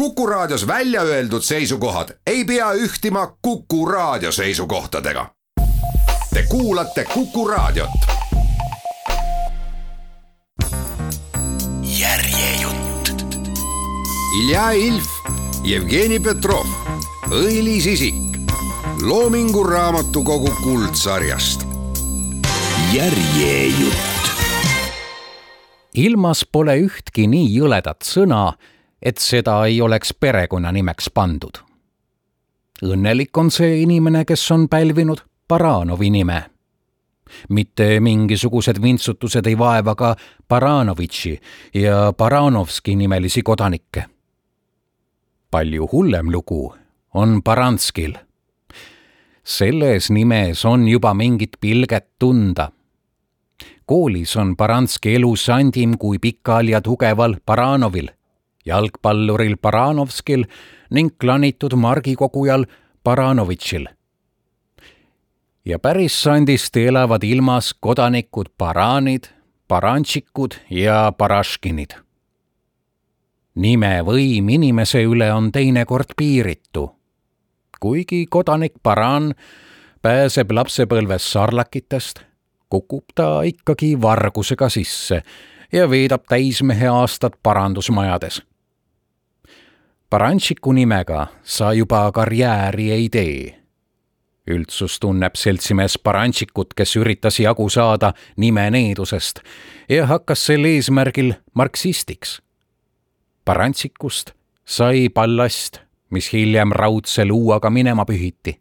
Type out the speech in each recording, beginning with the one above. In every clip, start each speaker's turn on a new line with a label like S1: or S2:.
S1: Kuku Raadios välja öeldud seisukohad ei pea ühtima Kuku Raadio seisukohtadega. Te kuulate Kuku Raadiot. järjejutt. Ilja Ilf, Jevgeni Petrov, õilis isik Loomingu Raamatukogu kuldsarjast. järjejutt.
S2: ilmas pole ühtki nii jõledat sõna et seda ei oleks perekonnanimeks pandud. õnnelik on see inimene, kes on pälvinud Baranovi nime. mitte mingisugused vintsutused ei vaeva ka Baranovitši ja Baranovski nimelisi kodanikke. palju hullem lugu on Baranskil. selles nimes on juba mingit pilget tunda koolis on Baranski elu sandim kui pikal ja tugeval Baranovil jalgpalluril Baranovskil ning klanitud margikogujal Baranovitšil. ja päris sandist elavad ilmas kodanikud Baranid, Barantšikud ja Baraškinid. nime võim inimese üle on teinekord piiritu. kuigi kodanik Baran pääseb lapsepõlves sarlakitest, kukub ta ikkagi vargusega sisse ja veedab täismehe aastad parandusmajades Barantšiku nimega sa juba karjääri ei tee. üldsus tunneb seltsimees Barantšikut, kes üritas jagu saada nime needusest ja hakkas sel eesmärgil marksistiks. Barantšikust sai ballast, mis hiljem raudse luuaga minema pühiti.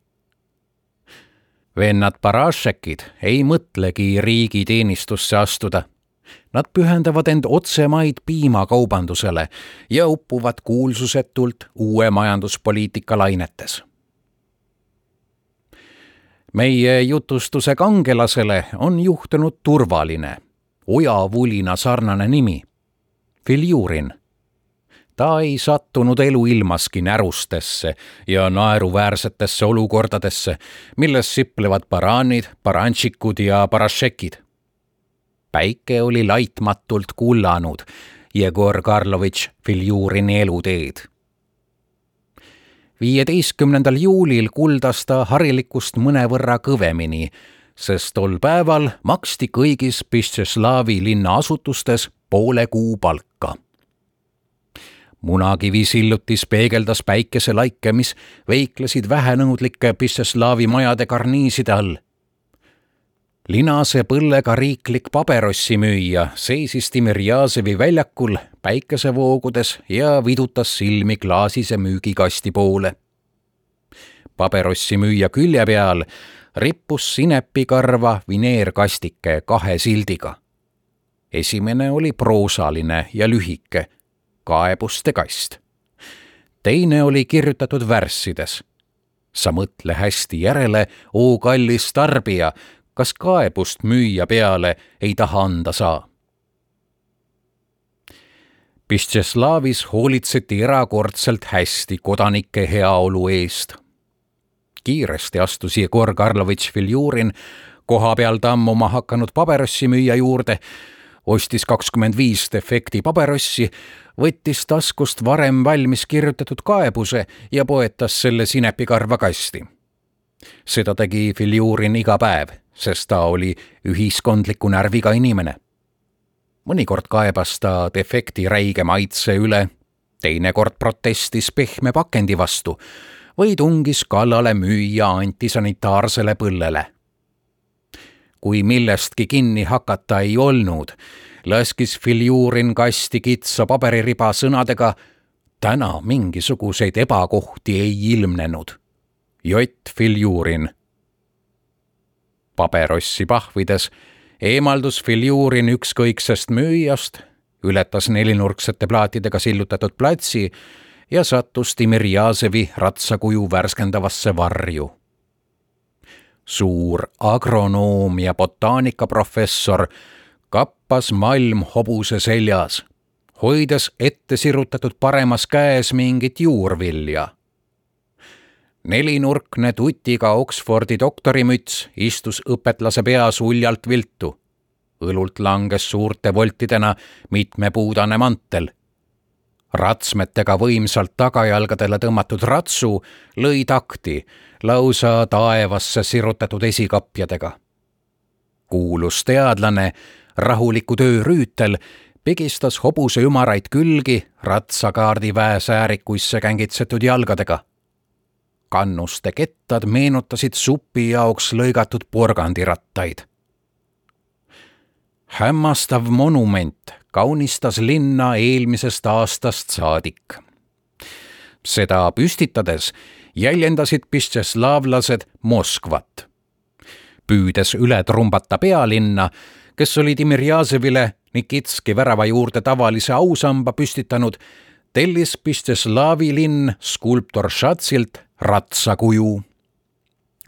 S2: vennad Barašekid ei mõtlegi riigiteenistusse astuda Nad pühendavad end otsemaid piimakaubandusele ja upuvad kuulsusetult uue majanduspoliitika lainetes. meie jutustuse kangelasele on juhtunud turvaline, ojavulina sarnane nimi, Filjurin ta ei sattunud eluilmaski närustesse ja naeruväärsetesse olukordadesse, milles siplevad baraanid, barantšikud ja barašekid päike oli laitmatult kullanud Jegor Karlovitš Filjurini eluteed. viieteistkümnendal juulil kuldas ta harilikust mõnevõrra kõvemini, sest tol päeval maksti kõigis Pistšeslavi linna asutustes poole kuu palka munakivi sillutis peegeldas päikeselaike, mis veiklesid vähenõudlike Pistšeslavi majade karniiside all linase põllega riiklik paberossimüüja seisis Timirjazevi väljakul päikesevoogudes ja vidutas silmi klaasise müügikasti poole. paberossimüüja külje peal rippus sinepikarva vineerkastike kahe sildiga. esimene oli proosaline ja lühike, kaebuste kast. teine oli kirjutatud värssides. sa mõtle hästi järele, oo kallis tarbija kas kaebust müüja peale ei taha anda saa. Pistšeslavis hoolitseti erakordselt hästi kodanike heaolu eest. kiiresti astus Jegor Karlovitš Filjurin koha peal tammuma hakanud paberossimüüja juurde, ostis kakskümmend viis defekti paberossi, võttis taskust varem valmis kirjutatud kaebuse ja poetas selle sinepikarva kasti. seda tegi Filjurin iga päev sest ta oli ühiskondliku närviga inimene. mõnikord kaebas ta defekti räige maitse üle, teinekord protestis pehme pakendi vastu või tungis kallale müüja antisanitaarsele põllele. kui millestki kinni hakata ei olnud, laskis Filjurin kasti kitsa pabeririba sõnadega täna mingisuguseid ebakohti ei ilmnenud. Jott Filjurin paberossi pahvides, eemaldus Filjurin ükskõiksest müüjast, ületas nelinurksete plaatidega sillutatud platsi ja sattus Timirjazevi ratsakuju värskendavasse varju. suur agronoom ja botaanikaprofessor kappas malm hobuse seljas, hoides ette sirutatud paremas käes mingit juurvilja nelinurkne tutiga Oxfordi doktorimüts istus õpetlase peas uljalt viltu. õlult langes suurte voltidena mitmepuudane mantel. ratsmetega võimsalt tagajalgadele tõmmatud ratsu lõi takti lausa taevasse sirutatud esikapjadega. kuulus teadlane, rahuliku töö rüütel, pigistas hobuse ümaraid külgi ratsakaardi väesäärikuisse kängitsetud jalgadega. Kannuste kettad meenutasid supi jaoks lõigatud porgandirattaid. hämmastav monument kaunistas linna eelmisest aastast saadik. seda püstitades jäljendasid pistšeslavlased Moskvat. püüdes üle trumbata pealinna, kes oli Timirjazevile Nikitski värava juurde tavalise ausamba püstitanud, tellis Pistšeslavi linn skulptor Šatsilt ratsakuju.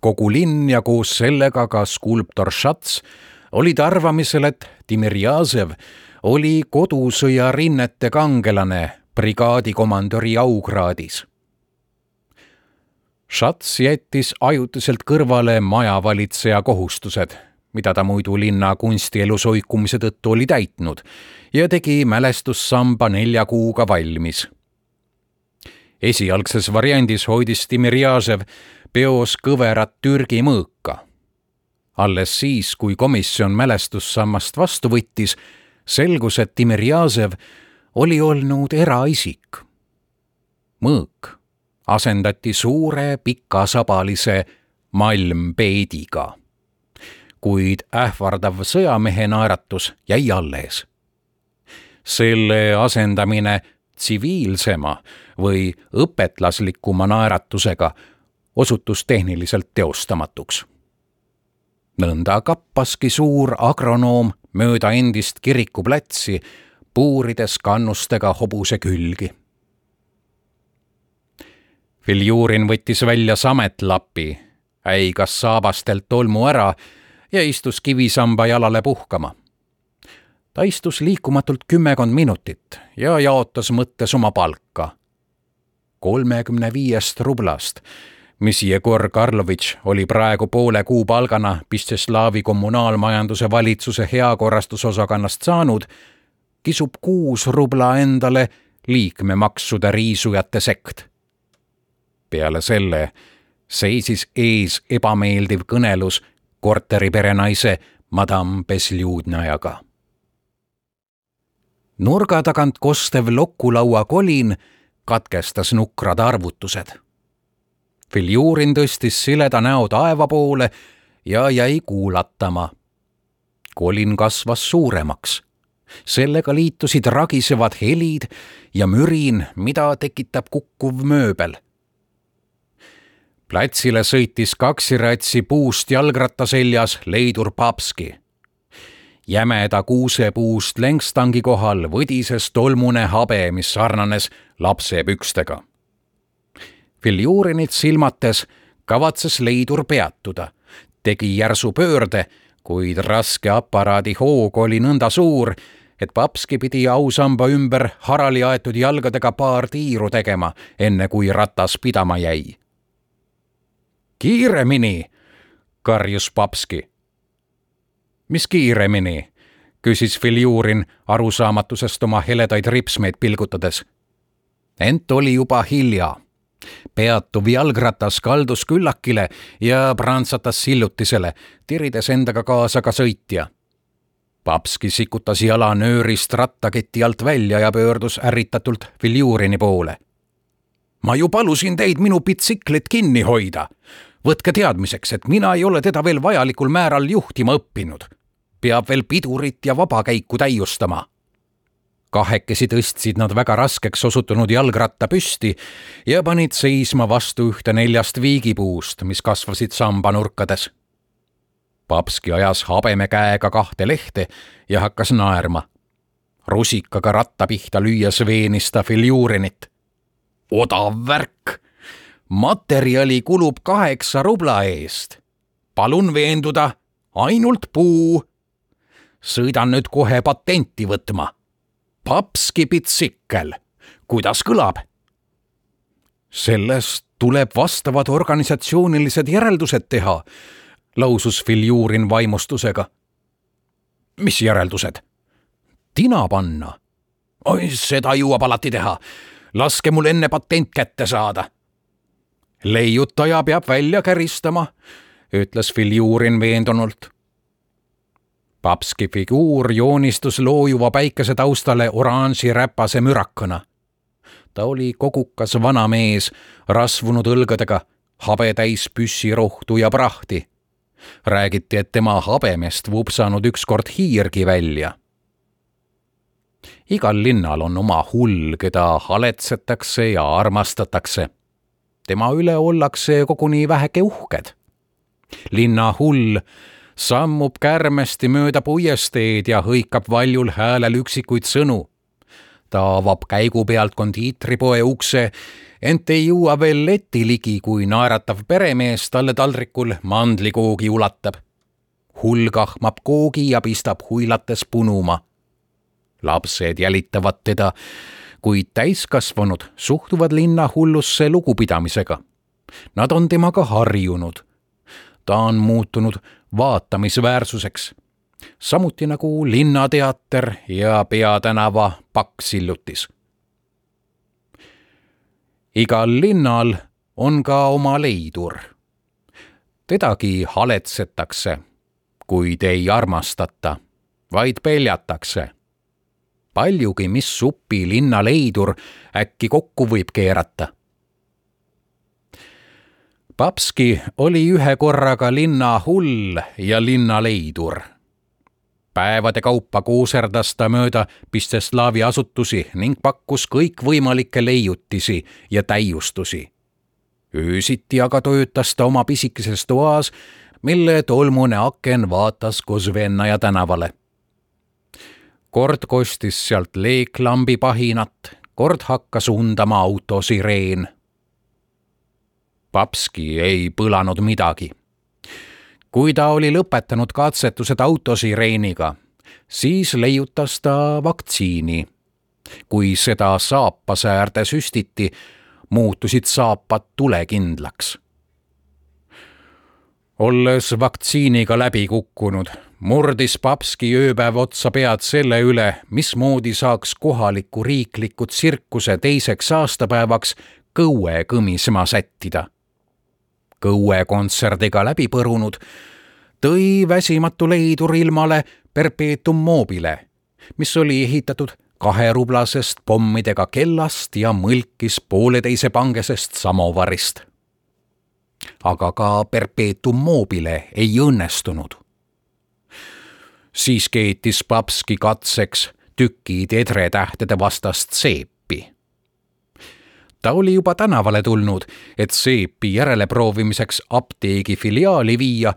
S2: kogu linn ja koos sellega ka skulptor Šats olid arvamisel, et Timirjazev oli kodusõja rinnete kangelane brigaadikomandöri aukraadis. Šats jättis ajutiselt kõrvale majavalitseja kohustused, mida ta muidu linna kunstielus oikumise tõttu oli täitnud ja tegi mälestussamba nelja kuuga valmis. esialgses variandis hoidis Timirjažev peos kõverat Türgi mõõka. alles siis, kui komisjon mälestussammast vastu võttis, selgus, et Timirjazev oli olnud eraisik. mõõk asendati suure pikasabalise malmpeediga. Kuid ähvardav sõjamehe naeratus jäi alles. selle asendamine tsiviilsema või õpetlaslikuma naeratusega osutus tehniliselt teostamatuks. nõnda kappaski suur agronoom mööda endist kirikuplatsi, puurides kannustega hobuse külgi. Viljurin võttis välja sametlapi, äigas saabastelt tolmu ära ja istus kivisamba jalale puhkama. ta istus liikumatult kümmekond minutit ja jaotas mõttes oma palka. kolmekümne viiest rublast mis Jegor Karlovitš oli praegu poole kuupalgana Pistjeslaavi kommunaalmajanduse valitsuse heakorrastusosakonnast saanud, kisub kuus rubla endale liikmemaksude riisujate sekt. peale selle seisis ees ebameeldiv kõnelus korteriperenaise madam Besljudnajaga. nurga tagant kostev lokulaua kolin katkestas nukrad arvutused Filjurin tõstis sileda näo taeva poole ja jäi kuulatama. kolin kasvas suuremaks. sellega liitusid ragisevad helid ja mürin, mida tekitab kukkuv mööbel. Platsile sõitis kaksiratsi puust jalgratta seljas leidur Papski. Jämeda kuusepuust längstangi kohal võdises tolmune habe, mis sarnanes lapsepükstega Viljurinit silmates kavatses leidur peatuda, tegi järsu pöörde, kuid raske aparaadi hoog oli nõnda suur, et papski pidi ausamba ümber harali aetud jalgadega paar tiiru tegema, enne kui ratas pidama jäi. Kiiremini, karjus papski. mis kiiremini? küsis Filjurin arusaamatusest oma heledaid ripsmeid pilgutades. ent oli juba hilja peatuv jalgratas kaldus küllakile ja prantsatas sillutisele, tirides endaga kaasa ka sõitja. Papski sikutas jala nöörist rattaketi alt välja ja pöördus ärritatult Viljurini poole. ma ju palusin teid minu bitsiklit kinni hoida. Võtke teadmiseks, et mina ei ole teda veel vajalikul määral juhtima õppinud. peab veel pidurit ja vabakäiku täiustama kahekesi tõstsid nad väga raskeks osutunud jalgratta püsti ja panid seisma vastu ühte neljast viigipuust, mis kasvasid sambanurkades. Papski ajas habeme käega kahte lehte ja hakkas naerma. rusikaga ratta pihta lüües veenis ta Filjurinit. odav värk! Materjali kulub kaheksa rubla eest. palun veenduda, ainult puu. sõidan nüüd kohe patenti võtma papski pitsikkel. kuidas kõlab? sellest tuleb vastavad organisatsioonilised järeldused teha, lausus Filjurin vaimustusega. mis järeldused? tina panna. oi, seda jõuab alati teha. laske mul enne patent kätte saada. Leiutaja peab välja käristama, ütles Filjurin veendunult. papski figuur joonistus loojuva päikese taustale oranži räpase mürakana. ta oli kogukas vanamees, rasvunud õlgadega, habe täis püssirohtu ja prahti räägiti, et tema habemest vupsanud ükskord hiirgi välja igal linnal on oma hull, keda haletsetakse ja armastatakse. Tema üle ollakse koguni väheke uhked. linna hull sammub kärmesti mööda puiesteed ja hõikab valjul häälel üksikuid sõnu. ta avab käigu pealt kondiitripoe ukse, ent ei jõua veel leti ligi, kui naeratav peremees talle taldrikul mandlikoogi ulatab. hull kahmab koogi ja pistab huilates punuma lapsed jälitavad teda, kuid täiskasvanud suhtuvad linna hullusse lugupidamisega. Nad on temaga harjunud. ta on muutunud vaatamisväärsuseks, samuti nagu Linnateater ja Peatänava pakksillutis. igal linnal on ka oma leidur. tedagi haletsetakse, kuid ei armastata, vaid peljatakse paljugi, mis supi linnaleidur äkki kokku võib keerata. Papski oli ühe korraga linna hull ja linnaleidur. päevade kaupa kuuserdas ta mööda Pisteslaavi asutusi ning pakkus kõikvõimalikke leiutisi ja täiustusi. öösiti aga töötas ta oma pisikeses toas, mille tolmune aken vaatas Kozvennaja tänavale kord kostis sealt leeklambi pahinat, kord hakkas undama auto sireen. Papski ei põlanud midagi. kui ta oli lõpetanud katsetused autosireeniga, siis leiutas ta vaktsiini. kui seda saapase äärde süstiti, muutusid saapad tulekindlaks olles vaktsiiniga läbi kukkunud, murdis Papski ööpäev otsa pead selle üle, mismoodi saaks kohaliku riikliku tsirkuse teiseks aastapäevaks kõue kõmisema sättida. kõue kontserdiga läbi põrunud, tõi väsimatu leidur ilmale Perpetuum mobile, mis oli ehitatud kaherublasest pommidega kellast ja mõlkis pooleteise pangesest samovarist aga ka Perpetuum mobile ei õnnestunud. Siis keetis Papski katseks tükid edretähtede vastast seepi. ta oli juba tänavale tulnud, et seepi järeleproovimiseks apteegi filiaali viia,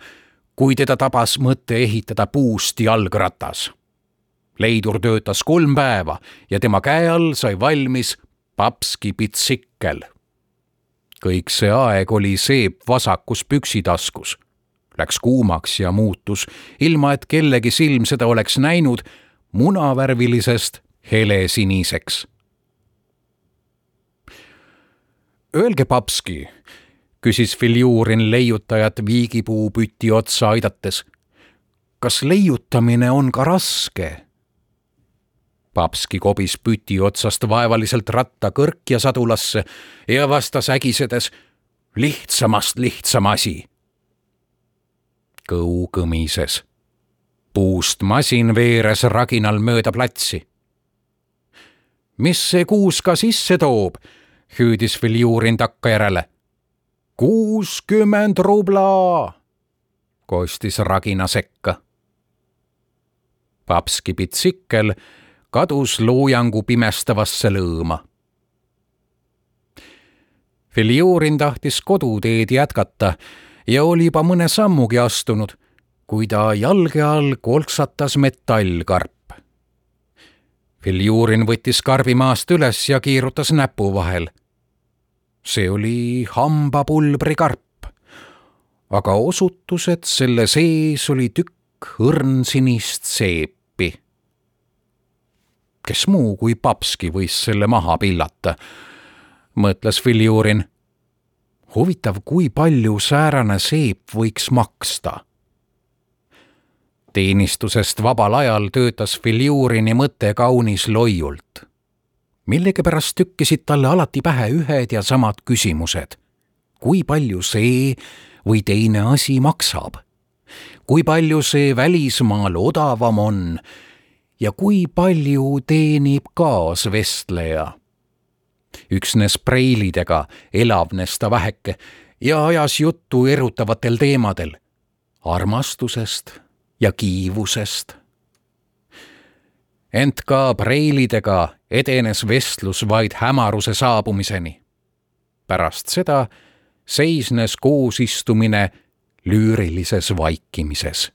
S2: kui teda tabas mõte ehitada puust jalgratas. leidur töötas kolm päeva ja tema käe all sai valmis Papski pitsikkel kõik see aeg oli seep vasakus püksitaskus. Läks kuumaks ja muutus, ilma et kellegi silm seda oleks näinud, munavärvilisest helesiniseks. Öelge, papski, küsis Filjurin leiutajat viigipuupüti otsa aidates. kas leiutamine on ka raske? papski kobis püti otsast vaevaliselt ratta kõrkja sadulasse ja vastas ägisedes lihtsamast lihtsam asi. Kõu kõmises. puust masin veeres raginal mööda platsi. mis see kuus ka sisse toob? hüüdis Filjurin takkajärele. kuuskümmend rubla, kostis ragina sekka. papski pitsikkel kadus loojangu pimestavasse lõõma. Filjurin tahtis koduteed jätkata ja oli juba mõne sammugi astunud, kui ta jalge all kolksatas metallkarp. Filjurin võttis karbi maast üles ja kiirutas näpu vahel. see oli hambapulbrikarp, aga osutus, et selle sees oli tükk õrnsinist seepi kes muu kui papski võis selle maha pillata, mõtles Filjurin. Huvitav, kui palju säärane seep võiks maksta? teenistusest vabal ajal töötas Filjurini mõte kaunis loiult. millegipärast tükkisid talle alati pähe ühed ja samad küsimused. kui palju see või teine asi maksab? kui palju see välismaal odavam on ja kui palju teenib kaasvestleja? Üksnes preilidega elavnes ta väheke ja ajas juttu erutavatel teemadel, armastusest ja kiivusest ent ka preilidega edenes vestlus vaid hämaruse saabumiseni. pärast seda seisnes koosistumine lüürilises vaikimises.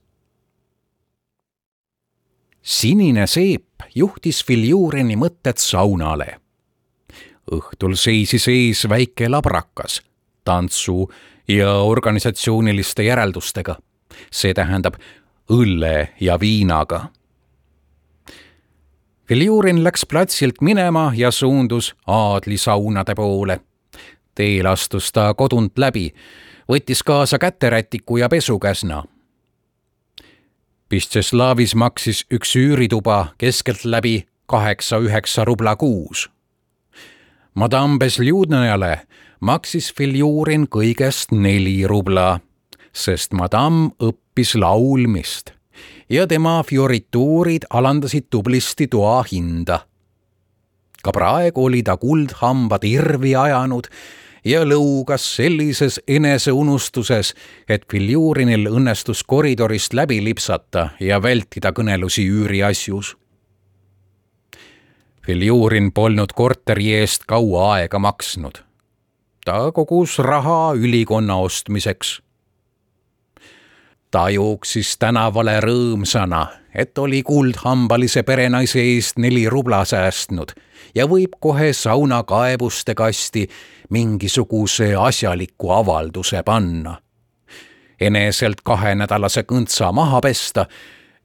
S2: sinine seep juhtis Filjurini mõtted saunale. Õhtul seisis ees väike labrakas tantsu ja organisatsiooniliste järeldustega, see tähendab õlle ja viinaga Veljurin läks platsilt minema ja suundus aadlisaunade poole. teel astus ta kodunt läbi, võttis kaasa käterätiku ja pesukäsna. Pistšeslavis maksis üks üürituba keskeltläbi kaheksa-üheksa rubla kuus. Madame Besljudnajale maksis Veljurin kõigest neli rubla, sest madam õppis laulmist ja tema fiorituurid alandasid tublisti toa hinda. ka praegu oli ta kuldhambad irvi ajanud ja lõugas sellises eneseunustuses, et Filjurinil õnnestus koridorist läbi lipsata ja vältida kõnelusi üüriasjus. Filjurin polnud korteri eest kaua aega maksnud. ta kogus raha ülikonna ostmiseks ta jooksis tänavale rõõmsana, et oli kuldhambalise perenaise eest neli rubla säästnud ja võib kohe sauna kaebuste kasti mingisuguse asjaliku avalduse panna. eneselt kahenädalase kõntsa maha pesta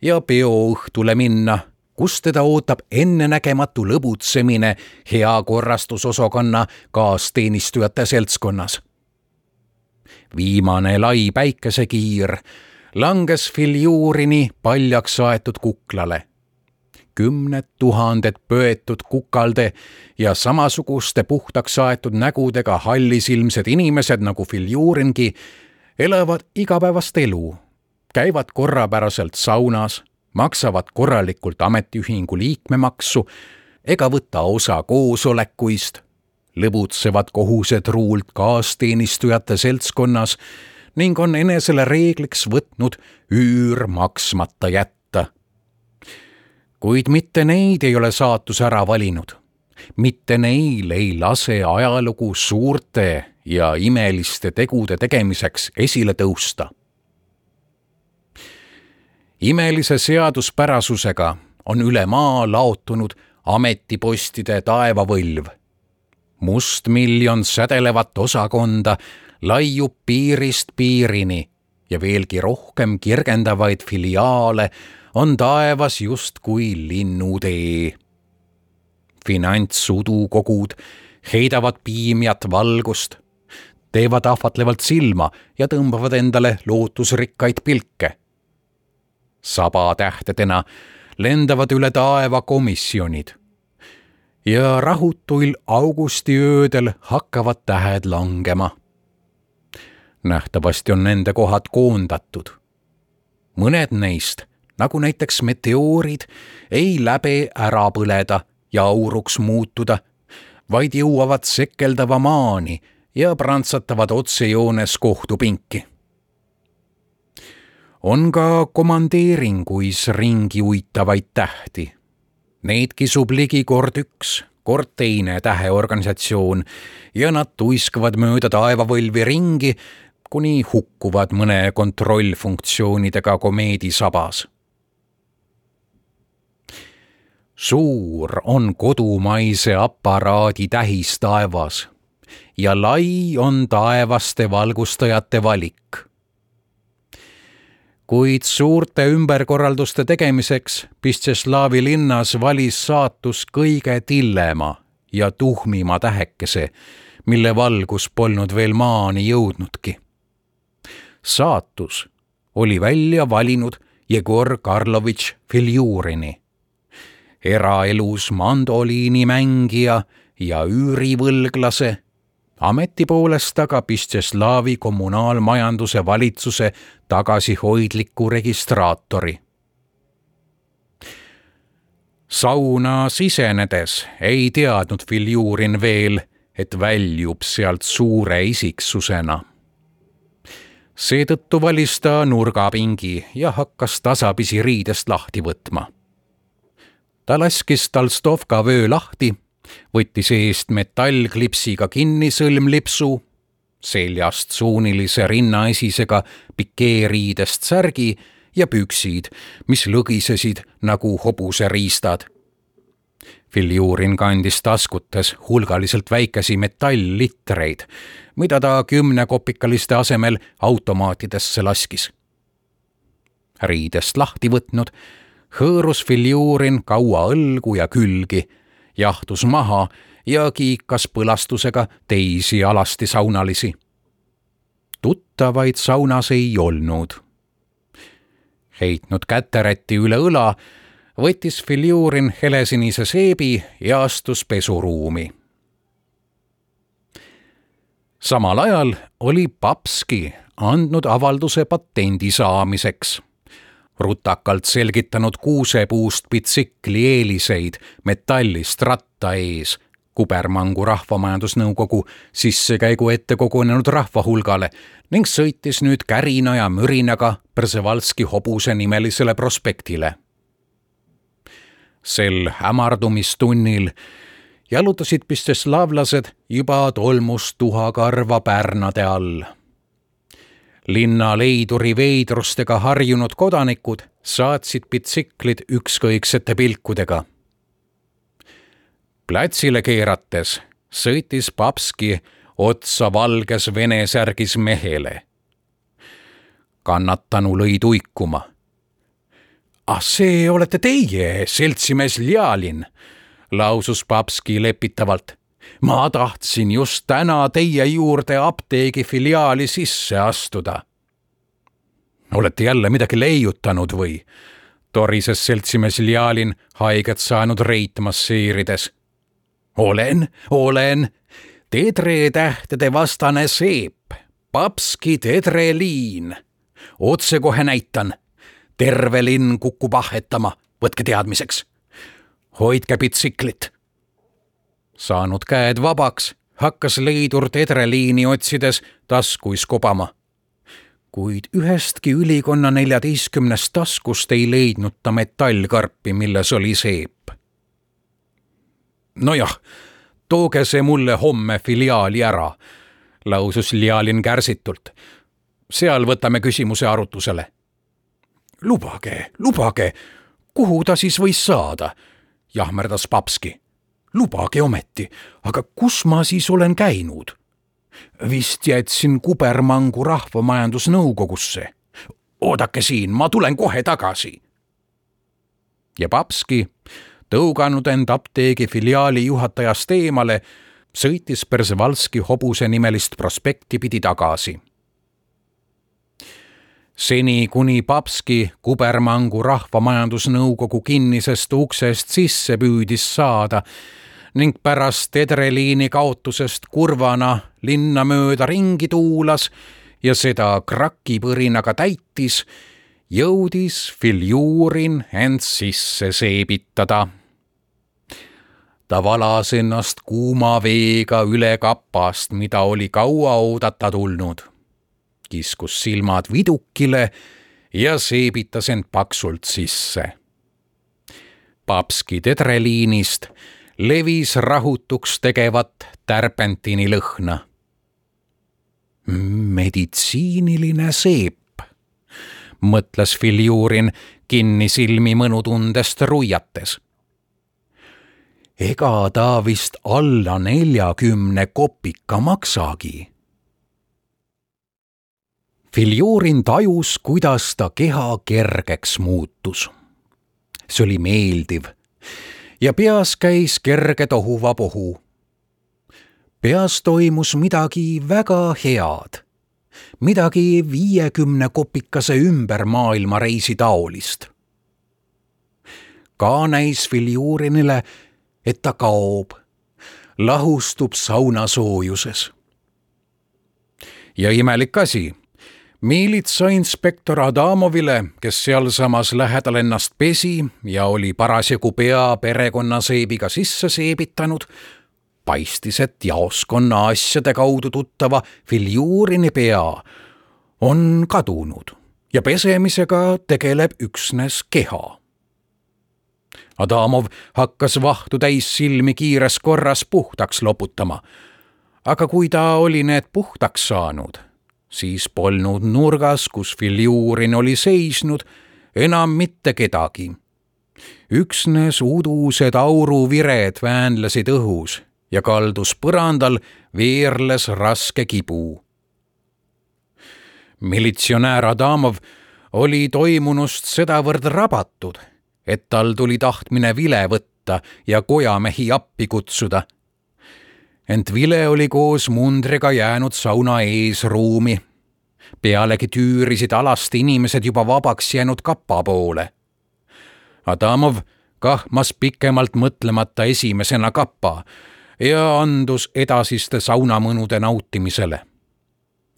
S2: ja peoõhtule minna, kus teda ootab ennenägematu lõbutsemine hea korrastusosakonna kaasteenistujate seltskonnas. viimane lai päikesekiir langes filjuurini paljaks aetud kuklale. kümned tuhanded pöetud kukalde ja samasuguste puhtaks aetud nägudega hallisilmsed inimesed nagu filjuuringi elavad igapäevast elu, käivad korrapäraselt saunas, maksavad korralikult ametiühingu liikmemaksu ega võta osa koosolekuist, lõbutsevad kohusetruult kaasteenistujate seltskonnas ning on enesele reegliks võtnud üür maksmata jätta. kuid mitte neid ei ole saatus ära valinud. mitte neil ei lase ajalugu suurte ja imeliste tegude tegemiseks esile tõusta. Imelise seaduspärasusega on üle maa laotunud ametipostide taevavõlv mustmiljon sädelevat osakonda laiub piirist piirini ja veelgi rohkem kirgendavaid filiaale on taevas justkui linnutee. finantsudukogud heidavad piimjat valgust, teevad ahvatlevalt silma ja tõmbavad endale lootusrikkaid pilke. Sabatähtedena lendavad üle taeva komisjonid ja rahutuil augustiöödel hakkavad tähed langema nähtavasti on nende kohad koondatud. mõned neist, nagu näiteks meteoorid, ei läbe ära põleda ja auruks muutuda, vaid jõuavad sekeldava maani ja prantsatavad otsejoones kohtupinki. On ka komandeeringuis ringi uitavaid tähti. Neid kisub ligi kord üks kord teine täheorganisatsioon ja nad tuiskavad mööda taevavõlvi ringi kuni hukkuvad mõne kontrollfunktsioonidega komeedisabas. suur on kodumaise aparaadi tähis taevas ja lai on taevaste valgustajate valik. Kuid suurte ümberkorralduste tegemiseks Pistšeslavi linnas valis saatus kõige tillema ja tuhmima tähekese, mille valgus polnud veel maani jõudnudki saatus oli välja valinud Jegor Karlovitš Filjurini. eraelus mandoliinimängija ja üürivõlglase, ameti poolest aga Pistjeslavi kommunaalmajanduse valitsuse tagasihoidliku registraatori. sauna sisenedes ei teadnud Filjurin veel, et väljub sealt suure isiksusena seetõttu valis ta nurgapingi ja hakkas tasapisi riidest lahti võtma. ta laskis Talstovka vöö lahti, võttis eest metallklipsiga kinni sõlmlipsu, seljast suunilise rinnaesisega pikeeriidest särgi ja püksid, mis lõgisesid nagu hobuseriistad Filjurin kandis taskutes hulgaliselt väikesi metalllitreid, mida ta kümnekopikaliste asemel automaatidesse laskis. riidest lahti võtnud, hõõrus Filjurin kaua õlgu ja külgi, jahtus maha ja kiikas põlastusega teisi alasti saunalisi. tuttavaid saunas ei olnud. heitnud käterätti üle õla võttis Filjurin helesinise seebi ja astus pesuruumi. samal ajal oli Papski andnud avalduse patendi saamiseks rutakalt selgitanud kuusepuust bitsikli eeliseid metallist ratta ees Kubermangu rahvamajandusnõukogu sissekäigu ette kogunenud rahva hulgale ning sõitis nüüd kärina ja mürinaga Przewalski hobuse nimelisele prospektile sel hämardumistunnil jalutasid pisteslavlased juba tolmustuhakarva pärnade all. Linna leiduri veidrustega harjunud kodanikud saatsid bitsiklid ükskõiksete pilkudega. platsile keerates sõitis Papski otsa valges vene särgis mehele. kannatanu lõi tuikuma ah see olete teie, seltsimees Ljalin, lausus Papski lepitavalt. Ma tahtsin just täna teie juurde apteegi filiaali sisse astuda. olete jälle midagi leiutanud või? torises seltsimees Ljalin haiget saanud reit masseerides. olen, olen, tedre tähtede vastane seep, Papski tedreliin. otsekohe näitan terve linn kukub ahhetama, võtke teadmiseks. hoidke bitsiklit. Saanud käed vabaks, hakkas leidur tedreliini otsides taskuis kobama. kuid ühestki ülikonna neljateistkümnest taskust ei leidnud ta metallkarpi, milles oli seep. nojah, tooge see mulle homme filiaali ära, lausus Ljalin kärsitult. seal võtame küsimuse arutusele lubage, lubage, kuhu ta siis võis saada? jahmerdas Papski. Lubage ometi, aga kus ma siis olen käinud? vist jätsin kubermangu rahvamajandusnõukogusse. oodake siin, ma tulen kohe tagasi. ja Papski, tõuganud end apteegi filiaali juhatajast eemale, sõitis Persevalski hobuse nimelist prospekti pidi tagasi seni kuni Papski kubermangu rahvamajandusnõukogu kinnisest uksest sisse püüdis saada ning pärast Edreliini kaotusest kurvana linna mööda ringi tuulas ja seda krakipõrinaga täitis, jõudis Filjurin end sisse seebitada. ta valas ennast kuuma veega üle kapast, mida oli kaua oodata tulnud kiskus silmad vidukile ja seebitas end paksult sisse. papski tedreliinist levis rahutuks tegevat tärpentiini lõhna. meditsiiniline seep, mõtles Filjurin kinnisilmi mõnutundest ruiates ega ta vist alla neljakümne kopika maksagi Filjurin tajus, kuidas ta keha kergeks muutus. see oli meeldiv ja peas käis kerge tohuvapohu. peas toimus midagi väga head, midagi viiekümne kopikase ümber maailmareisi taolist. ka näis Filjurinile, et ta kaob, lahustub sauna soojuses. ja imelik asi miilitsainspektor Adamovile, kes sealsamas lähedal ennast pesi ja oli parasjagu pea perekonnaseebiga sisse seebitanud, paistis, et jaoskonna asjade kaudu tuttava Filjurini pea on kadunud ja pesemisega tegeleb üksnes keha. Adamov hakkas vahtu täis silmi kiires korras puhtaks loputama. aga kui ta oli need puhtaks saanud siis polnud nurgas, kus Filjurin oli seisnud, enam mitte kedagi. üksnes udused auruvired väänlesid õhus ja kaldus põrandal veerles raske kibu. militsionäär Adamov oli toimunust sedavõrd rabatud, et tal tuli tahtmine vile võtta ja kojamehi appi kutsuda ent vile oli koos mundriga jäänud sauna eesruumi. pealegi tüürisid alasti inimesed juba vabaks jäänud kapa poole. Adamov kahmas pikemalt mõtlemata esimesena kappa ja andus edasiste saunamõnude nautimisele.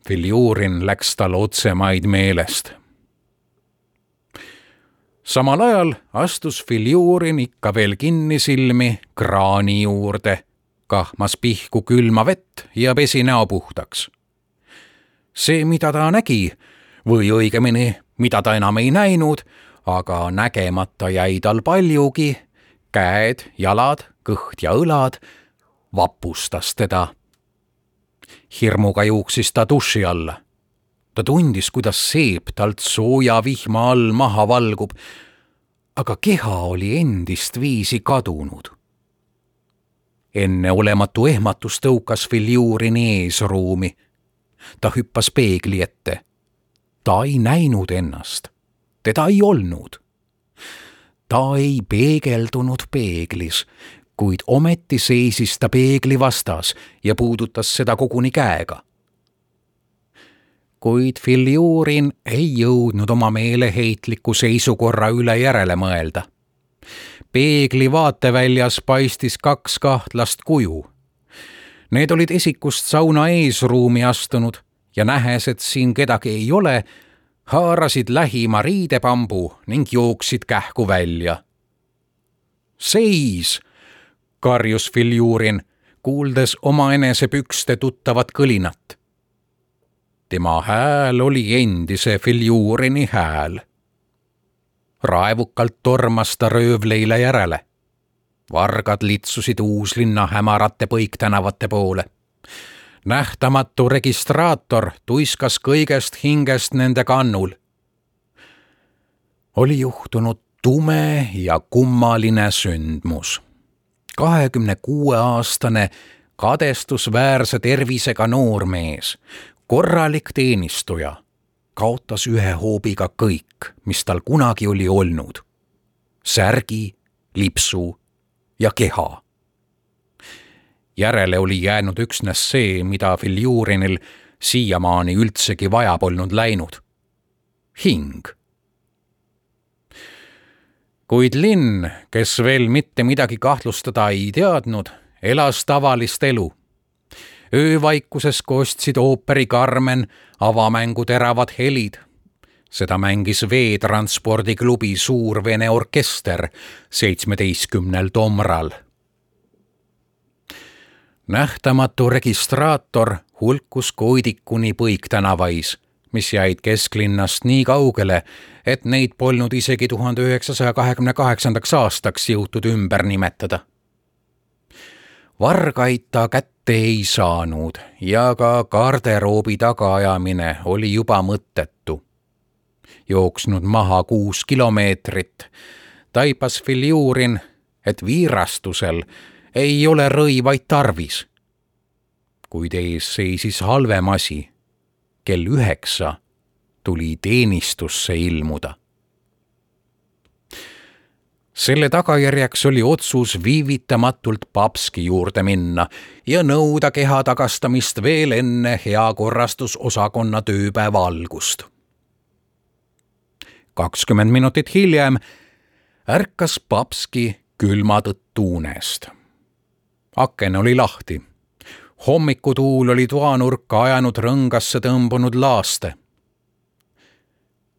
S2: Filjurin läks tal otsemaid meelest. samal ajal astus Filjurin ikka veel kinnisilmi kraani juurde kahmas pihku külma vett ja pesi näo puhtaks. see, mida ta nägi või õigemini, mida ta enam ei näinud, aga nägemata jäi tal paljugi, käed, jalad, kõht ja õlad, vapustas teda. hirmuga juuksis ta duši alla. ta tundis, kuidas seep talt sooja vihma all maha valgub, aga keha oli endist viisi kadunud enneolematu ehmatus tõukas Filjurini eesruumi. ta hüppas peegli ette. ta ei näinud ennast, teda ei olnud. ta ei peegeldunud peeglis, kuid ometi seisis ta peegli vastas ja puudutas seda koguni käega. kuid Filjurin ei jõudnud oma meeleheitliku seisukorra üle järele mõelda peegli vaateväljas paistis kaks kahtlast kuju. Need olid esikust sauna eesruumi astunud ja nähes, et siin kedagi ei ole, haarasid lähima riidepambu ning jooksid kähku välja. seis, karjus Filjurin, kuuldes omaenese pükste tuttavat kõlinat. tema hääl oli endise Filjurini hääl raevukalt tormas ta röövleile järele. vargad litsusid Uuslinna hämarate põiktänavate poole. nähtamatu registraator tuiskas kõigest hingest nende kannul. oli juhtunud tume ja kummaline sündmus. kahekümne kuue aastane kadestusväärse tervisega noormees, korralik teenistuja kaotas ühe hoobiga kõik, mis tal kunagi oli olnud. särgi, lipsu ja keha. järele oli jäänud üksnes see, mida Filjurinil siiamaani üldsegi vaja polnud läinud. hing. kuid linn, kes veel mitte midagi kahtlustada ei teadnud, elas tavalist elu öövaikuses kostsid ooperi Carmen avamängu teravad helid. seda mängis veetranspordiklubi Suur Vene orkester seitsmeteistkümnel tomral. nähtamatu registraator hulkus Koidikuni põiktänavais, mis jäid kesklinnast nii kaugele, et neid polnud isegi tuhande üheksasaja kahekümne kaheksandaks aastaks jõutud ümber nimetada vargaid ta kätte ei saanud ja ka garderoobi tagaajamine oli juba mõttetu. jooksnud maha kuus kilomeetrit, taipas Filjurin, et viirastusel ei ole rõivaid tarvis. kuid ees seisis halvem asi. kell üheksa tuli teenistusse ilmuda selle tagajärjeks oli otsus viivitamatult papski juurde minna ja nõuda keha tagastamist veel enne heakorrastusosakonna tööpäeva algust. kakskümmend minutit hiljem ärkas papski külma tõttu unest. aken oli lahti. hommikutuul oli toanurka ajanud rõngasse tõmbunud laaste.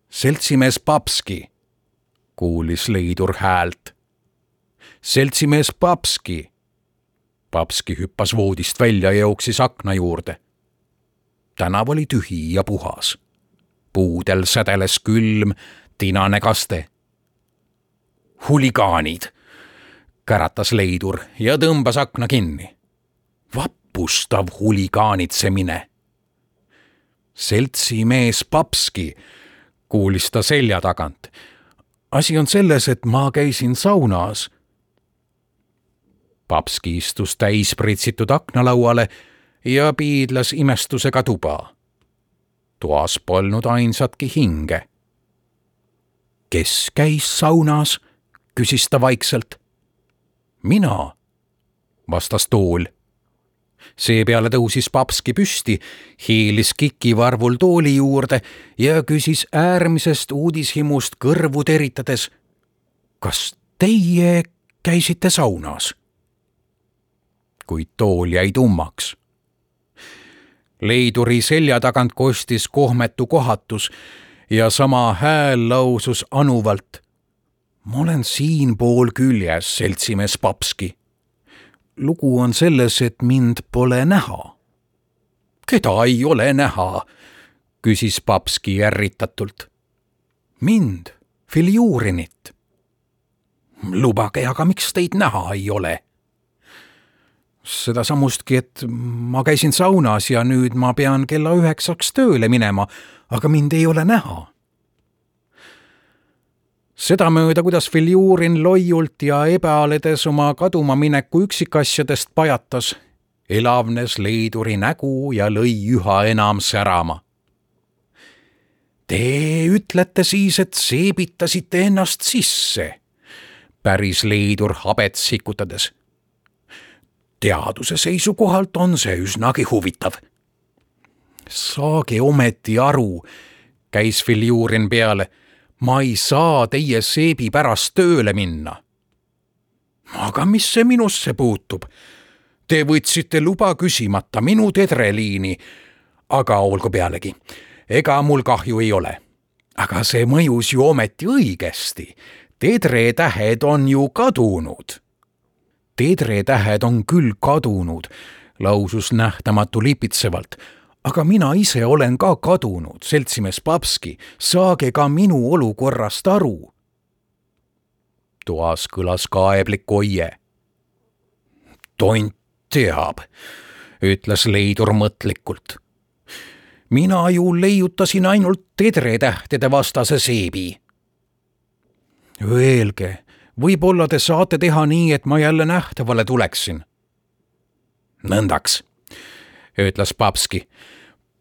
S2: seltsimees Papski, kuulis leidur häält. seltsimees Papski. Papski hüppas voodist välja ja jooksis akna juurde. tänav oli tühi ja puhas. puudel sädeles külm, tinane kaste huligaanid, käratas leidur ja tõmbas akna kinni. vapustav huligaanitsemine. seltsimees Papski, kuulis ta selja tagant. Asi on selles, et ma käisin saunas. Papski istus täis pritsitud aknalauale ja piidlas imestusega tuba. toas polnud ainsatki hinge. kes käis saunas? küsis ta vaikselt. mina, vastas tool. Seepeale tõusis papski püsti, hiilis kikivarvul tooli juurde ja küsis äärmisest uudishimust kõrvu teritades. kas teie käisite saunas? kuid tool jäi tummaks leiduri selja tagant kostis kohmetu kohatus ja sama hääl lausus anuvalt ma olen siinpool küljes, seltsimees Papski. Lugu on selles, et mind pole näha. keda ei ole näha? küsis Papski ärritatult. mind, Filjurinit. lubage, aga miks teid näha ei ole? sedasamustki, et ma käisin saunas ja nüüd ma pean kella üheksaks tööle minema, aga mind ei ole näha sedamööda, kuidas Filjurin loiult ja ebaaledes oma kadumamineku üksikasjadest pajatas, elavnes leiduri nägu ja lõi üha enam särama. Te ütlete siis, et seebitasite ennast sisse, päris leidur habet sikutades. teaduse seisukohalt on see üsnagi huvitav. saage ometi aru, käis Filjurin peale ma ei saa teie seebi pärast tööle minna. aga mis see minusse puutub? Te võtsite luba küsimata minu tedreliini. aga olgu pealegi, ega mul kahju ei ole. aga see mõjus ju ometi õigesti. tedretähed on ju kadunud. tedretähed on küll kadunud, lausus nähtamatu lipitsevalt aga mina ise olen ka kadunud, seltsimees Papski, saage ka minu olukorrast aru. toas kõlas kaeblik oie. tont teab, ütles leidur mõtlikult. mina ju leiutasin ainult tedretähtede vastase seebi. Öelge, võib-olla te saate teha nii, et ma jälle nähtavale tuleksin. nõndaks, ütles Papski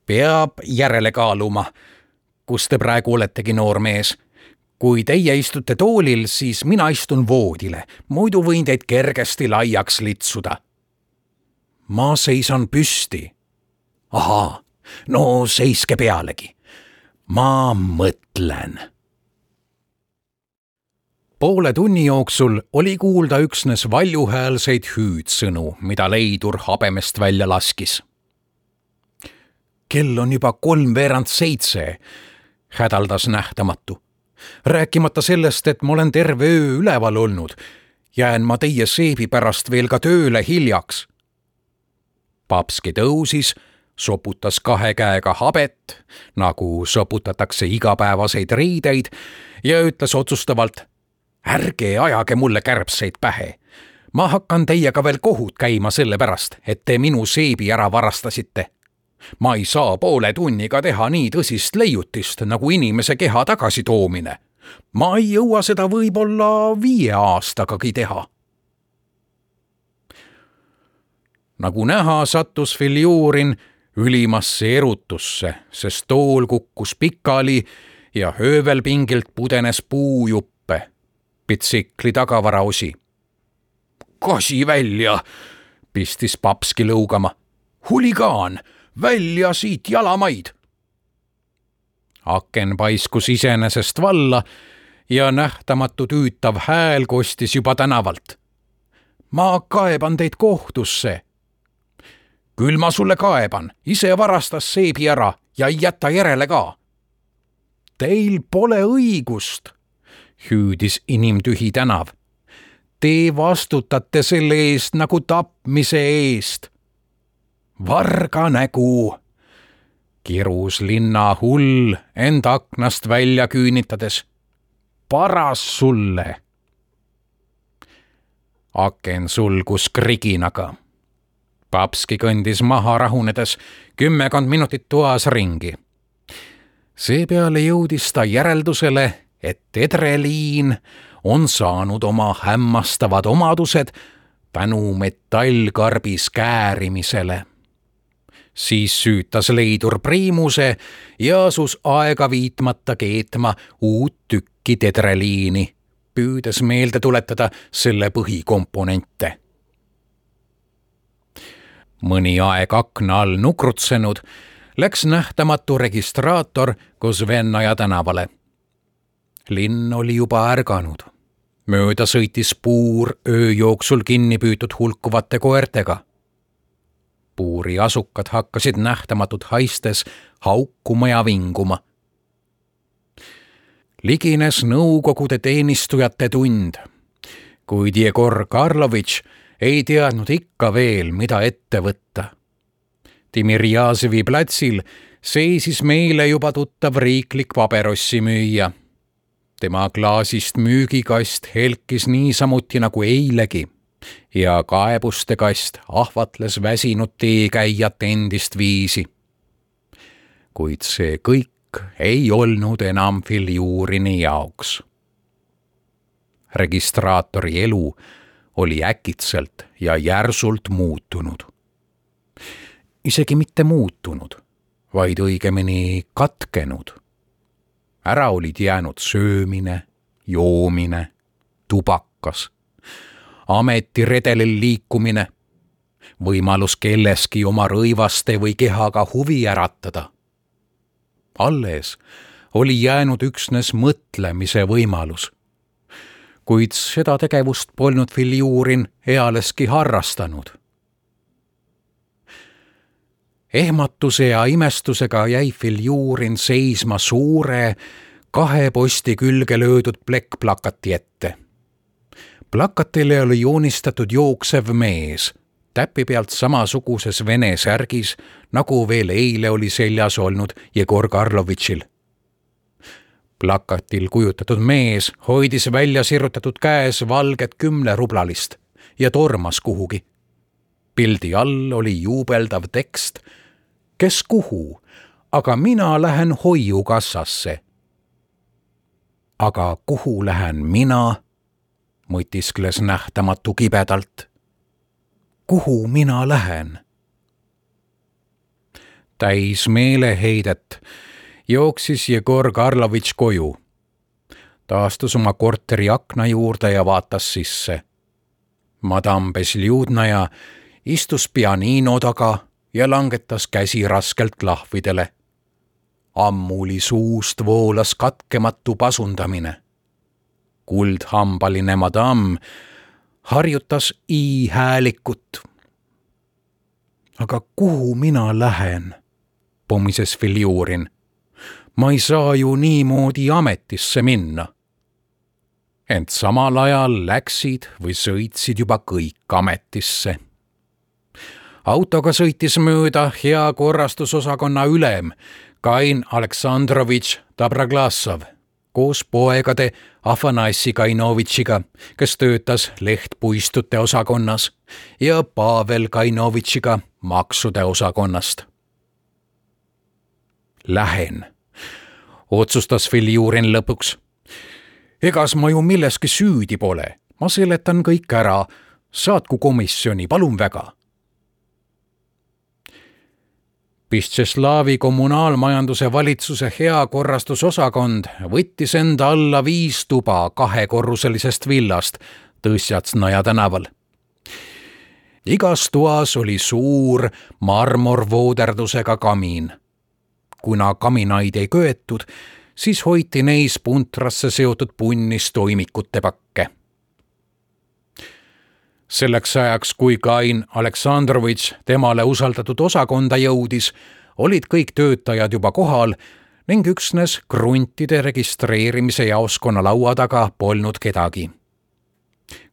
S2: peab järele kaaluma, kus te praegu oletegi, noor mees. kui teie istute toolil, siis mina istun voodile, muidu võin teid kergesti laiaks litsuda. ma seisan püsti. ahaa, no seiske pealegi. ma mõtlen poole tunni jooksul oli kuulda üksnes valjuhäälseid hüüdsõnu, mida leidur habemest välja laskis kell on juba kolmveerand seitse, hädaldas nähtamatu. rääkimata sellest, et ma olen terve öö üleval olnud, jään ma teie seebi pärast veel ka tööle hiljaks. papski tõusis, soputas kahe käega habet, nagu soputatakse igapäevaseid riideid ja ütles otsustavalt. ärge ajage mulle kärbseid pähe ma hakkan teiega veel kohut käima sellepärast, et te minu seebi ära varastasite ma ei saa poole tunniga teha nii tõsist leiutist nagu inimese keha tagasitoomine. ma ei jõua seda võib-olla viie aastagagi teha. nagu näha, sattus Filjurin ülimasse erutusse, sest tool kukkus pikali ja höövelpingilt pudenes puujuppe, bitsikli tagavaraosi. kasi välja, pistis papski lõugama. huligaan välja siit jalamaid. aken paiskus iseenesest valla ja nähtamatu tüütav hääl kostis juba tänavalt. ma kaeban teid kohtusse. küll ma sulle kaeban, ise varastas seebi ära ja ei jäta järele ka. Teil pole õigust, hüüdis inimtühi tänav. Te vastutate selle eest nagu tapmise eest. Varga nägu kirus linna hull end aknast välja küünitades. paras sulle. aken sulgus kriginaga. papski kõndis maha rahunedes kümmekond minutit toas ringi. seepeale jõudis ta järeldusele, et edreliin on saanud oma hämmastavad omadused tänu metallkarbis käärimisele siis süütas leidur priimuse ja asus aega viitmata keetma uut tükki tedreliini, püüdes meelde tuletada selle põhikomponente. mõni aeg akna all nukrutsenud, läks nähtamatu registraator koos Vennaja tänavale. linn oli juba ärganud. mööda sõitis puur öö jooksul kinni püütud hulkuvate koertega puuri asukad hakkasid nähtamatut haistes haukuma ja vinguma. ligines Nõukogude teenistujate tund, kuid Jegor Karlovitš ei teadnud ikka veel, mida ette võtta. Timirjazevi platsil seisis meile juba tuttav riiklik paberossimüüja. tema klaasist müügikast helkis niisamuti nagu eilegi ja kaebuste kast ahvatles väsinud teekäijat endist viisi. kuid see kõik ei olnud enam Filjurini jaoks. registraatori elu oli äkitselt ja järsult muutunud. isegi mitte muutunud, vaid õigemini katkenud. ära olid jäänud söömine, joomine, tubakas ametiredelil liikumine, võimalus kelleski oma rõivaste või kehaga huvi äratada. alles oli jäänud üksnes mõtlemise võimalus. kuid seda tegevust polnud Filjurin ealeski harrastanud. ehmatuse ja imestusega jäi Filjurin seisma suure, kahe posti külge löödud plekkplakati ette plakatile oli joonistatud jooksev mees, täpi pealt samasuguses vene särgis, nagu veel eile oli seljas olnud Jegor Karlovitšil. plakatil kujutatud mees hoidis välja sirutatud käes valget kümnerublalist ja tormas kuhugi. pildi all oli juubeldav tekst. kes kuhu, aga mina lähen hoiukassasse. aga kuhu lähen mina? Mõtiskles nähtamatu kibedalt. kuhu mina lähen? täis meeleheidet jooksis Jegor Karlovitš koju. ta astus oma korteri akna juurde ja vaatas sisse. Madame Besljudnaja istus pianiino taga ja langetas käsi raskelt lahvidele. ammuli suust voolas katkematu pasundamine kuldhambaline madamm harjutas i-häälikut. aga kuhu mina lähen? pomises Filjurin. ma ei saa ju niimoodi ametisse minna. ent samal ajal läksid või sõitsid juba kõik ametisse. autoga sõitis mööda hea korrastusosakonna ülem Kain Aleksandrovitš Dabraglasov koos poegade Afanassi Kainovitšiga, kes töötas lehtpuistute osakonnas ja Pavel Kainovitšiga maksude osakonnast. Lähen, otsustas Filjurin lõpuks. egas ma ju milleski süüdi pole, ma seletan kõik ära, saatku komisjoni, palun väga Pistšeslaavi kommunaalmajanduse valitsuse heakorrastusosakond võttis enda alla viis tuba kahekorruselisest villast Tõsjatsnaja tänaval. igas toas oli suur marmorvooderdusega kamin. kuna kaminaid ei köetud, siis hoiti neis puntrasse seotud punnis toimikute pakke. Selleks ajaks, kui Kain Aleksandrovitš temale usaldatud osakonda jõudis, olid kõik töötajad juba kohal ning üksnes kruntide registreerimise jaoskonna laua taga polnud kedagi.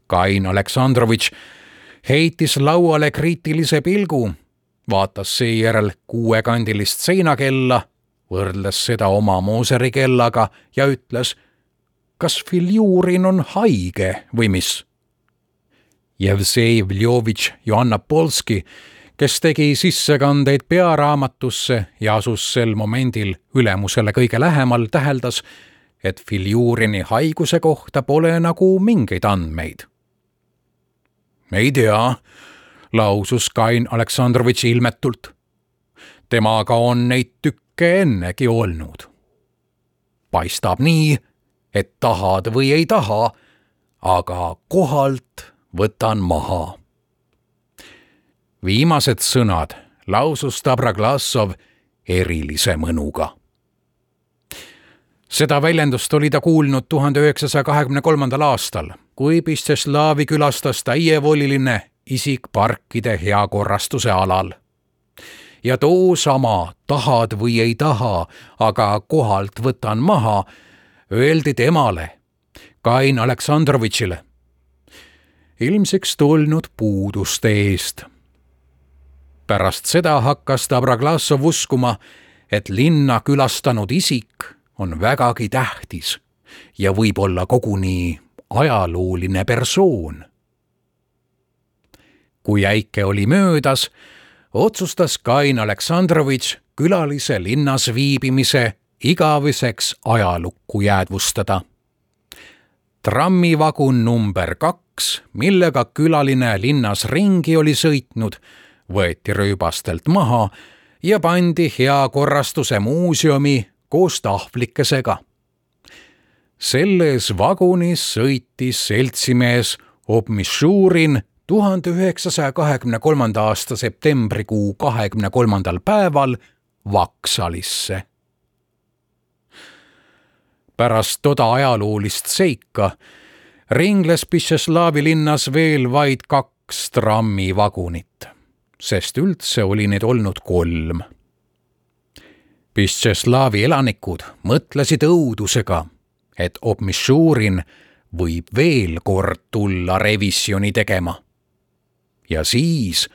S2: Kain Aleksandrovitš heitis lauale kriitilise pilgu, vaatas seejärel kuuekandilist seinakella, võrdles seda oma Moseri kellaga ja ütles, kas Filjurin on haige või mis. Jevsei Vljovitš Joanna Polski kes tegi sissekandeid pearaamatusse ja asus sel momendil ülemusele kõige lähemal, täheldas, et Filjurini haiguse kohta pole nagu mingeid andmeid. ei tea, lausus Kain Aleksandrovitš ilmetult. temaga on neid tükke ennegi olnud. paistab nii, et tahad või ei taha, aga kohalt võtan maha viimased sõnad lausus Tabraglassov erilise mõnuga. seda väljendust oli ta kuulnud tuhande üheksasaja kahekümne kolmandal aastal, kui Pisteslavi külastas täievoliline isik parkide heakorrastuse alal. ja toosama tahad või ei taha, aga kohalt võtan maha, öeldi temale, Kain Aleksandrovitšile ilmsiks tulnud puuduste eest pärast seda hakkas Dabraglasov uskuma, et linna külastanud isik on vägagi tähtis ja võib olla koguni ajalooline persoon. kui äike oli möödas, otsustas Kain Aleksandrovitš külalise linnas viibimise igaveseks ajalukku jäädvustada. trammivagun number kaks, millega külaline linnas ringi oli sõitnud võeti rööbastelt maha ja pandi heakorrastuse muuseumi koos tahvlikesega. selles vagunis sõitis seltsimees Obmišurin tuhande üheksasaja kahekümne kolmanda aasta septembrikuu kahekümne kolmandal päeval Vaksalisse. pärast toda ajaloolist seika ringles Pišeslavi linnas veel vaid kaks trammivagunit sest üldse oli neid olnud kolm. Pistšeslavi elanikud mõtlesid õudusega, et Obmišurin võib veel kord tulla revisjoni tegema. ja siis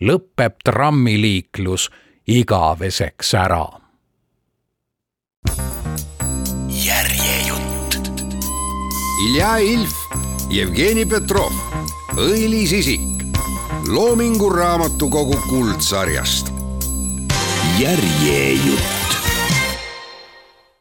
S2: lõpeb trammiliiklus igaveseks ära.
S1: Ilja Ilf, Jevgeni Petrov, õilis isik Loomingu Raamatukogu kuldsarjast. järjejutt